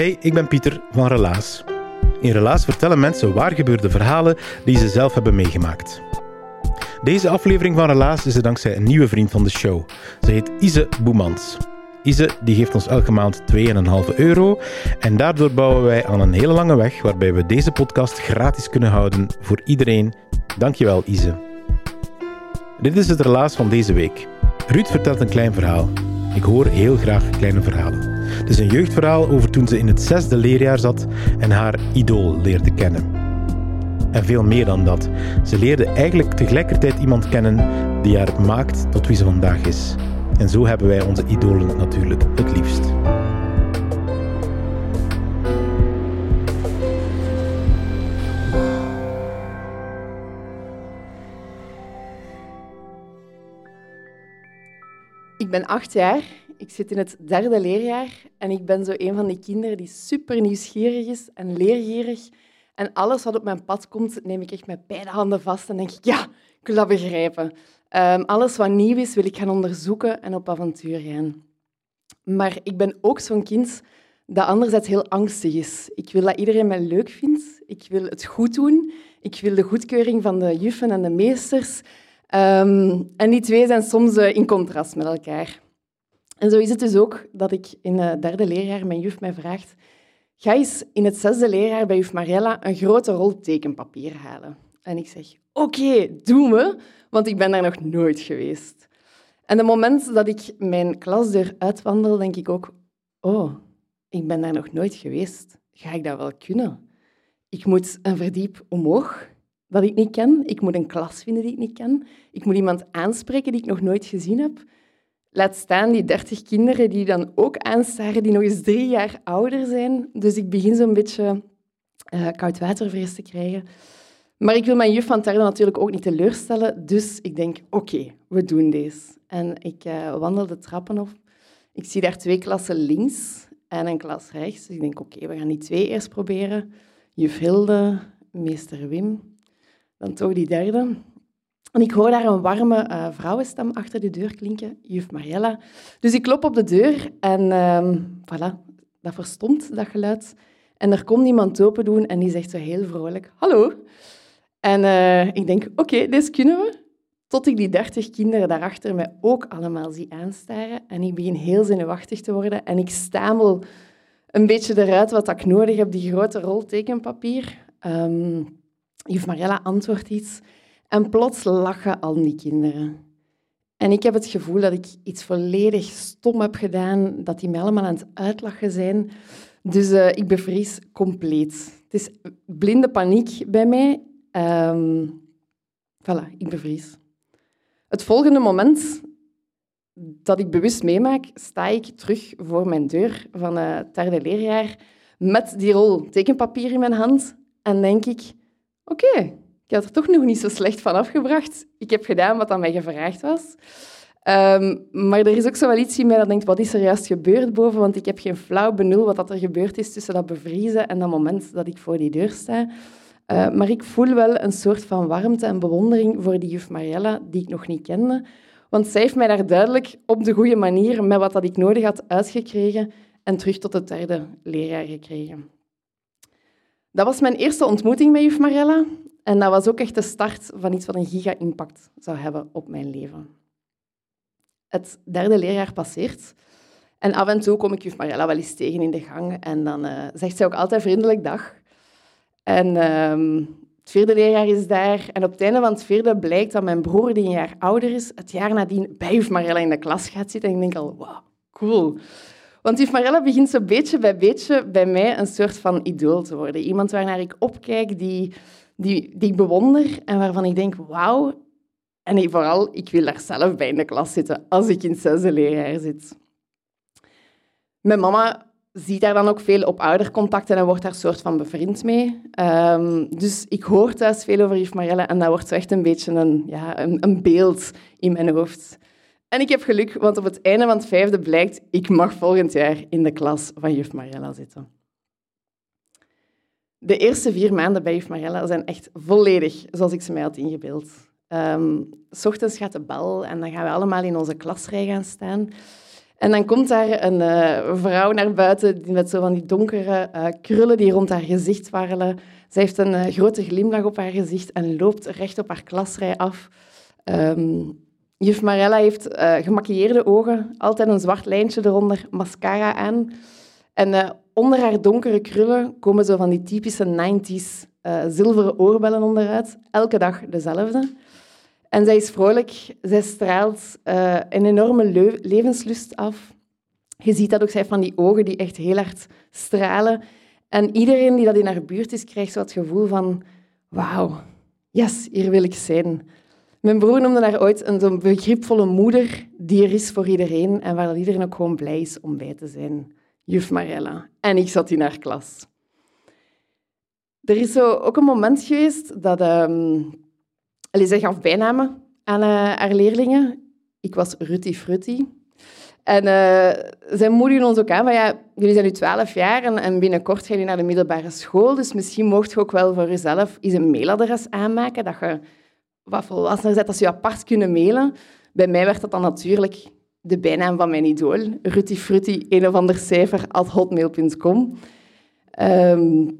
Hey, ik ben Pieter van Relaas. In Relaas vertellen mensen waar gebeurde verhalen die ze zelf hebben meegemaakt. Deze aflevering van Relaas is er dankzij een nieuwe vriend van de show. Ze heet Ise Boemans. Ise die geeft ons elke maand 2,5 euro en daardoor bouwen wij aan een hele lange weg waarbij we deze podcast gratis kunnen houden voor iedereen. Dankjewel Ise. Dit is het relaas van deze week. Ruud vertelt een klein verhaal. Ik hoor heel graag kleine verhalen. Is een jeugdverhaal over toen ze in het zesde leerjaar zat en haar idool leerde kennen. En veel meer dan dat. Ze leerde eigenlijk tegelijkertijd iemand kennen die haar maakt tot wie ze vandaag is. En zo hebben wij onze idolen natuurlijk het liefst. Ik ben acht jaar, ik zit in het derde leerjaar en ik ben zo een van die kinderen die super nieuwsgierig is en leergierig. En alles wat op mijn pad komt, neem ik echt met beide handen vast en denk ik, ja, ik wil dat begrijpen. Ehm, alles wat nieuw is, wil ik gaan onderzoeken en op avontuur gaan. Maar ik ben ook zo'n kind dat anderzijds heel angstig is. Ik wil dat iedereen mij leuk vindt. Ik wil het goed doen. Ik wil de goedkeuring van de juffen en de meesters. Ehm, en die twee zijn soms eh, in contrast met elkaar. En zo is het dus ook dat ik in het derde leerjaar mijn juf mij vraagt ga eens in het zesde leerjaar bij juf Mariella een grote rol tekenpapier halen. En ik zeg, oké, okay, doen we, want ik ben daar nog nooit geweest. En het moment dat ik mijn klasdeur uitwandel, denk ik ook, oh, ik ben daar nog nooit geweest. Ga ik dat wel kunnen? Ik moet een verdiep omhoog, dat ik niet ken. Ik moet een klas vinden die ik niet ken. Ik moet iemand aanspreken die ik nog nooit gezien heb. Laat staan die dertig kinderen die dan ook aanstaren, die nog eens drie jaar ouder zijn. Dus ik begin zo'n beetje uh, koud watervrees te krijgen. Maar ik wil mijn juf van Terde natuurlijk ook niet teleurstellen. Dus ik denk, oké, we doen deze. En ik uh, wandel de trappen op. Ik zie daar twee klassen links en een klas rechts. Dus ik denk, oké, we gaan die twee eerst proberen. Juf Hilde, meester Wim, dan toch die derde. En ik hoor daar een warme uh, vrouwenstem achter de deur klinken, juf Mariella. Dus ik klop op de deur en uh, voilà, dat verstomt, dat geluid. En er komt iemand open doen en die zegt zo heel vrolijk, hallo. En uh, ik denk, oké, okay, dit kunnen we. Tot ik die dertig kinderen daarachter mij ook allemaal zie aanstaren. En ik begin heel zenuwachtig te worden. En ik stamel een beetje eruit wat ik nodig heb, die grote rol tekenpapier. Um, juf Mariella antwoordt iets... En plots lachen al die kinderen. En ik heb het gevoel dat ik iets volledig stom heb gedaan, dat die mij allemaal aan het uitlachen zijn. Dus uh, ik bevries compleet. Het is blinde paniek bij mij. Um, voilà, ik bevries. Het volgende moment dat ik bewust meemaak, sta ik terug voor mijn deur van het derde leerjaar met die rol tekenpapier in mijn hand en denk ik, oké, ik had er toch nog niet zo slecht van afgebracht. Ik heb gedaan wat aan mij gevraagd was. Um, maar er is ook zo iets in mij dat denkt, wat is er juist gebeurd boven? Want ik heb geen flauw benul wat er gebeurd is tussen dat bevriezen en dat moment dat ik voor die deur sta. Uh, maar ik voel wel een soort van warmte en bewondering voor die juf Mariella, die ik nog niet kende. Want zij heeft mij daar duidelijk op de goede manier, met wat dat ik nodig had, uitgekregen en terug tot het derde leerjaar gekregen. Dat was mijn eerste ontmoeting met juf Mariella. En dat was ook echt de start van iets wat een giga-impact zou hebben op mijn leven. Het derde leerjaar passeert. En af en toe kom ik juf Mariella wel eens tegen in de gang. En dan uh, zegt zij ook altijd vriendelijk dag. En uh, het vierde leerjaar is daar. En op het einde van het vierde blijkt dat mijn broer, die een jaar ouder is, het jaar nadien bij juf Mariella in de klas gaat zitten. En ik denk al, wow, cool. Want juf Mariella begint zo beetje bij beetje bij mij een soort van idool te worden. Iemand waarnaar ik opkijk, die die, die ik bewonder en waarvan ik denk, wauw. En vooral, ik wil daar zelf bij in de klas zitten als ik in het zesde leerjaar zit. Mijn mama ziet daar dan ook veel op oudercontacten en wordt daar soort van bevriend mee. Um, dus ik hoor thuis veel over juf Marielle en dat wordt zo echt een beetje een, ja, een, beeld in mijn hoofd. En ik heb geluk, want op het einde van het vijfde blijkt, ik mag volgend jaar in de klas van juf Marielle zitten. De eerste vier maanden bij juf Marielle zijn echt volledig zoals ik ze mij had ingebeeld. Um, s ochtends gaat de bel en dan gaan we allemaal in onze klasrij gaan staan. En dan komt daar een uh, vrouw naar buiten met zo van die donkere uh, krullen die rond haar gezicht warrelen. Zij heeft een uh, grote glimlach op haar gezicht en loopt recht op haar klasrij af. Um, juf Marella heeft gemaquilleerde ogen, altijd een zwart lijntje eronder, mascara aan. En onder haar donkere krullen komen zo van die typische 90s zilveren oorbellen onderuit. Elke dag dezelfde. En zij is vrolijk, zij straalt uh, een enorme levenslust af. Je ziet dat ook, zij van die ogen die echt heel hard stralen. En iedereen die dat in haar buurt is, krijgt zo het gevoel van... Wauw, yes, hier wil ik zijn. Mijn broer noemde haar ooit een begripvolle moeder die er is voor iedereen en waar dat iedereen ook gewoon blij is om bij te zijn. Juf Marella. En ik zat in haar klas. Er is zo ook een moment geweest dat... Um, zij gaf bijnamen aan uh, haar leerlingen. Ik was Rutti Frutti. En uh, zij moedigen ons ook aan van, ja, jullie zijn nu twaalf jaar en, en, binnenkort gaan jullie naar de middelbare school, dus misschien mocht je ook wel voor jezelf eens een mailadres aanmaken, dat je wat volwassener bent, als je apart kunnen mailen. Bij mij werd dat dan natuurlijk de bijnaam van mijn idool, Rutti Frutti, een of ander cijfer, at hotmail.com. Um,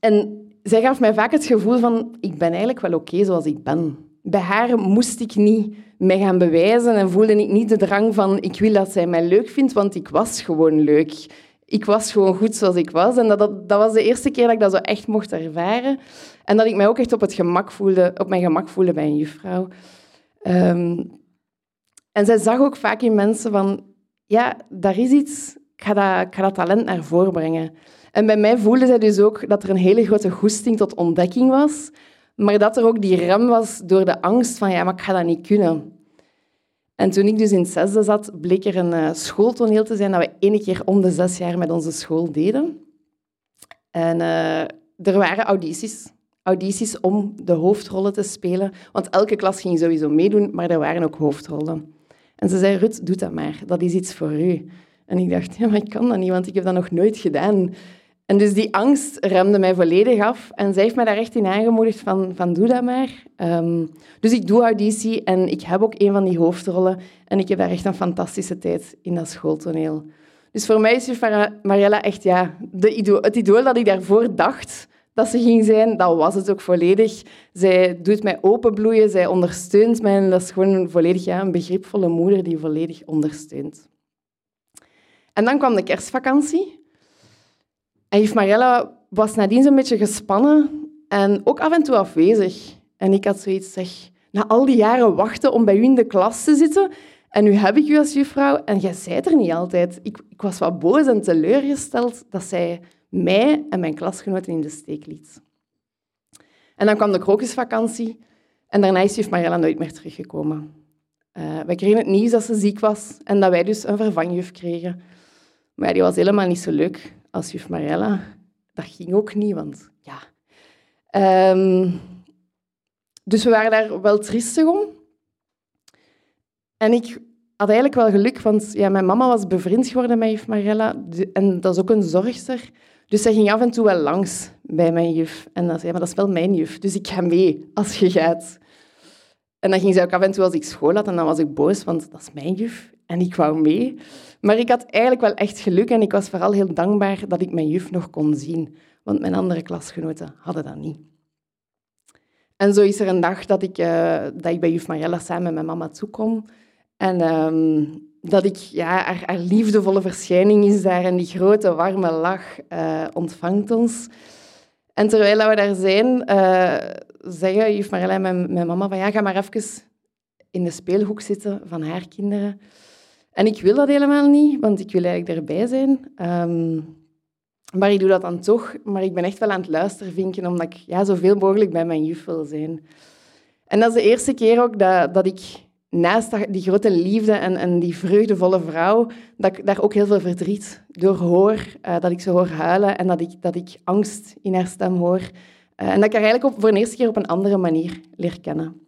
en zij gaf mij vaak het gevoel van, ik ben eigenlijk wel oké zoals ik ben. Bij haar moest ik niet mij gaan bewijzen en voelde ik niet de drang van, ik wil dat zij mij leuk vindt, want ik was gewoon leuk. Ik was gewoon goed zoals ik was. En dat, dat, dat was de eerste keer dat ik dat zo echt mocht ervaren. En dat ik mij ook echt op, het gemak voelde, op mijn gemak voelde bij een juffrouw. Um, en zij zag ook vaak in mensen van, ja, daar is iets, ik ga dat, ik ga dat talent naar voren brengen. En bij mij voelde zij dus ook dat er een hele grote goesting tot ontdekking was, maar dat er ook die rem was door de angst van ja, maar ik ga dat niet kunnen. En toen ik dus in het zesde zat, bleek er een uh, schooltoneel te zijn dat we één keer om de zes jaar met onze school deden. En uh, er waren audities. Audities om de hoofdrollen te spelen. Want elke klas ging sowieso meedoen, maar er waren ook hoofdrollen. En ze zei, Rut, doe dat maar. Dat is iets voor u. En ik dacht, ja, maar ik kan dat niet, want ik heb dat nog nooit gedaan. En dus die angst remde mij volledig af. En zij heeft mij daar echt in aangemoedigd van, van doe dat maar. Um, dus ik doe auditie en ik heb ook een van die hoofdrollen. En ik heb daar echt een fantastische tijd in dat schooltoneel. Dus voor mij is juf Mariella echt ja, de het idool dat ik daarvoor dacht dat ze ging zijn. Dat was het ook volledig. Zij doet mij openbloeien, zij ondersteunt mij. Dat is gewoon volledig ja, een begripvolle moeder die volledig ondersteunt. En dan kwam de kerstvakantie. En juf Mariella was nadien zo'n beetje gespannen en ook af en toe afwezig. En ik had zoiets zeg, na al die jaren wachten om bij u in de klas te zitten, en nu heb ik u als juffrouw en jij zei er niet altijd. Ik, ik was wat boos en teleurgesteld dat zij mij en mijn klasgenoten in de steek liet. En dan kwam de krokusvakantie en daarna is juf Mariella nooit meer teruggekomen. Uh, wij kregen het nieuws dat ze ziek was en dat wij dus een vervangjuf kregen. Maar die was helemaal niet zo leuk als juf Marella. Dat ging ook niet, want ja... Um, dus we waren daar wel triestig om. En ik had eigenlijk wel geluk, want ja, mijn mama was bevriend geworden met juf Marella. En dat is ook een zorgster. Dus zij ging af en toe wel langs bij mijn juf. En dan zei maar dat is wel mijn juf, dus ik ga mee als je gaat. En dan ging ze ook af en toe als ik school had, en dan was ik boos, want dat is mijn juf. En ik wou mee. Maar ik had eigenlijk wel echt geluk en ik was vooral heel dankbaar dat ik mijn juf nog kon zien. Want mijn andere klasgenoten hadden dat niet. En zo is er een dag dat ik, uh, dat ik bij juf Mariella samen met mijn mama toekom. En uh, dat ik, ja, haar, liefdevolle verschijning is daar en die grote warme lach uh, ontvangt ons. En terwijl we daar zijn, uh, zeggen juf Mariella en mijn, mijn mama van ja, ga maar even in de speelhoek zitten van haar kinderen. En ik wil dat helemaal niet, want ik wil eigenlijk erbij zijn. Um, maar ik doe dat dan toch. Maar ik ben echt wel aan het luisteren, vinken, omdat ik ja, zoveel mogelijk bij mijn juf wil zijn. En dat is de eerste keer ook dat, dat ik naast die grote liefde en, en die vreugdevolle vrouw, dat ik daar ook heel veel verdriet door hoor. Uh, dat ik ze hoor huilen en dat ik, dat ik angst in haar stem hoor. Uh, en dat ik haar eigenlijk op, voor de eerste keer op een andere manier leer kennen.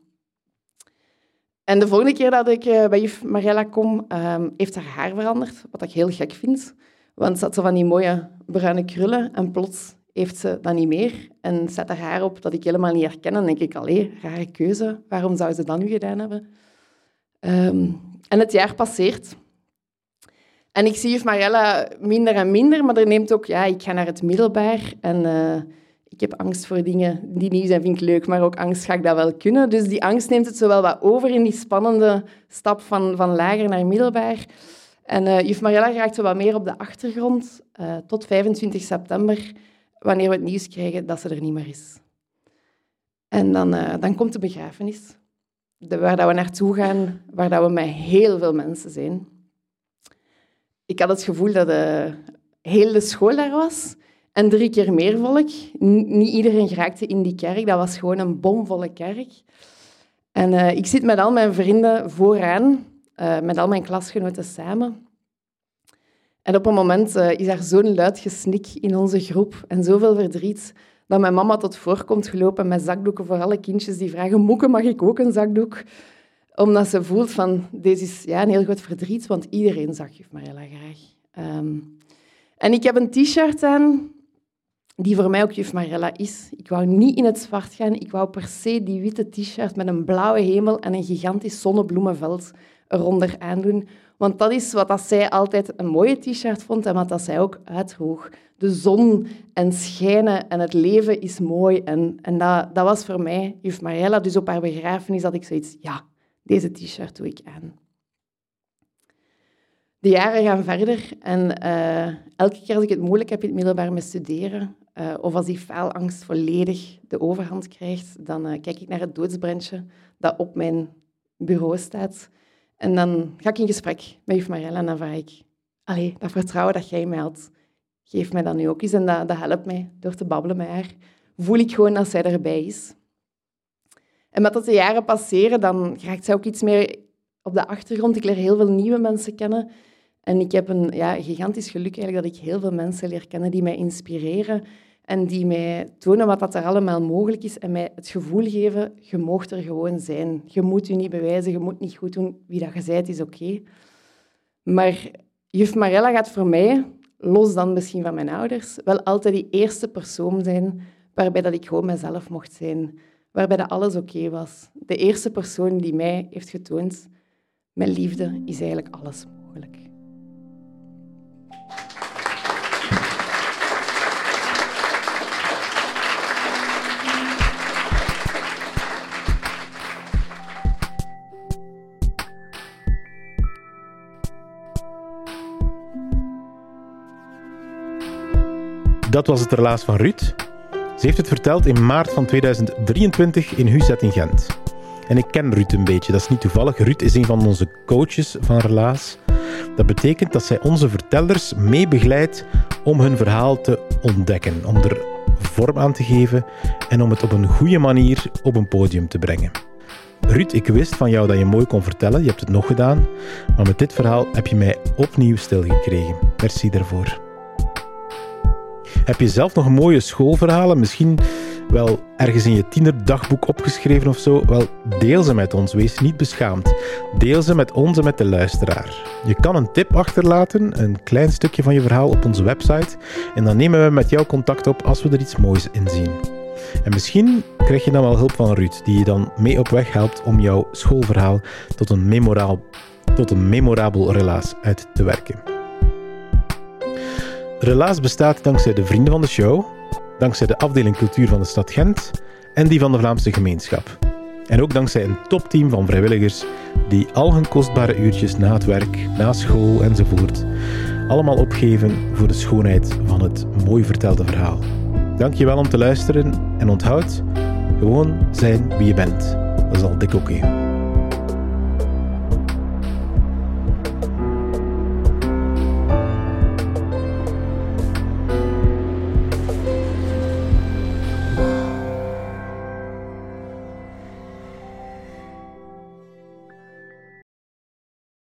En de volgende keer dat ik uh, bij juf Mariella kom, um, heeft haar haar veranderd, wat ik heel gek vind. Want ze had zo van die mooie bruine krullen en plots heeft ze dat niet meer en zet haar haar op dat ik helemaal niet herken. En denk ik, allee, rare keuze, waarom zou ze dat nu gedaan hebben? Um, en het jaar passeert. En ik zie juf Mariella minder en minder, maar er neemt ook, ja, ik ga naar het middelbaar en uh, ik heb angst voor dingen die nieuw zijn, vind ik leuk, maar ook angst, ga ik dat wel kunnen? Dus die angst neemt het zowel wat over in die spannende stap van, van lager naar middelbaar. En uh, juf Mariella raakt zo wat meer op de achtergrond uh, tot 25 september, wanneer we het nieuws krijgen dat ze er niet meer is. En dan, dan komt de begrafenis, de, waar dat we naartoe gaan, waar dat we met heel veel mensen zijn. Ik had het gevoel dat de hele school daar was en drie keer meer volk. niet iedereen geraakte in die kerk, dat was gewoon een bomvolle kerk. En ik zit met al mijn vrienden vooraan, uh, met al mijn klasgenoten samen. En op een moment is er zo'n luid gesnik in onze groep en zoveel verdriet dat mijn mama tot voor komt gelopen met zakdoeken voor alle kindjes die vragen Moeke, mag ik ook een zakdoek? Omdat ze voelt van, deze is ja, een heel groot verdriet, want iedereen zag juf Mariella graag. Um, en ik heb een t-shirt aan die voor mij ook juf Mariella is. Ik wou niet in het zwart gaan, ik wou per se die witte t-shirt met een blauwe hemel en een gigantisch zonnebloemenveld eronder aandoen. Want dat is wat dat zij altijd een mooie t-shirt vond en wat dat zij ook uitdroeg. De zon en schijnen en het leven is mooi. En, en dat, dat was voor mij, juf Mariella, dus op haar begrafenis had ik zoiets, ja, deze t-shirt doe ik aan. De jaren gaan verder en uh, elke keer als ik het moeilijk heb in het middelbaar met studeren, uh, of als die faalangst volledig de overhand krijgt, dan uh, kijk ik naar het doodsbrandje dat op mijn bureau staat. En dan ga ik in gesprek met juf en dan vraag ik... Allee, dat vertrouwen dat jij mij had, geef mij dat nu ook eens. En dat, dat helpt mij door te babbelen met haar. Voel ik gewoon dat zij erbij is. En met dat de jaren passeren, dan raakt zij ook iets meer op de achtergrond. Ik leer heel veel nieuwe mensen kennen. En ik heb een ja, gigantisch geluk eigenlijk dat ik heel veel mensen leer kennen die mij inspireren en die mij tonen wat dat er allemaal mogelijk is en mij het gevoel geven, je mag er gewoon zijn. Je moet je niet bewijzen, je moet niet goed doen. Wie dat je bent, is oké. Maar juf Marella gaat voor mij, los dan misschien van mijn ouders, wel altijd die eerste persoon zijn waarbij dat ik gewoon mezelf mocht zijn. Waarbij dat alles oké was. De eerste persoon die mij heeft getoond, mijn liefde is eigenlijk alles mogelijk. Dat was het relaas van Ruud. Ze heeft het verteld in maart van 2023 in Huzet in Gent. En ik ken Ruud een beetje, dat is niet toevallig. Ruud is een van onze coaches van Relaas. Dat betekent dat zij onze vertellers mee begeleidt om hun verhaal te ontdekken, om er vorm aan te geven en om het op een goede manier op een podium te brengen. Ruud, ik wist van jou dat je mooi kon vertellen, je hebt het nog gedaan, maar met dit verhaal heb je mij opnieuw stilgekregen. Merci daarvoor. Heb je zelf nog mooie schoolverhalen? Misschien wel ergens in je tienerdagboek opgeschreven of zo? Wel, deel ze met ons. Wees niet beschaamd. Deel ze met ons en met de luisteraar. Je kan een tip achterlaten, een klein stukje van je verhaal op onze website. En dan nemen we met jou contact op als we er iets moois in zien. En misschien krijg je dan wel hulp van Ruud, die je dan mee op weg helpt om jouw schoolverhaal tot een, memoraal, tot een memorabel relaas uit te werken. Relaas bestaat dankzij de vrienden van de show, dankzij de afdeling cultuur van de stad Gent en die van de Vlaamse gemeenschap. En ook dankzij een topteam van vrijwilligers die al hun kostbare uurtjes na het werk, na school enzovoort allemaal opgeven voor de schoonheid van het mooi vertelde verhaal. Dankjewel om te luisteren en onthoud, gewoon zijn wie je bent. Dat is al dik oké.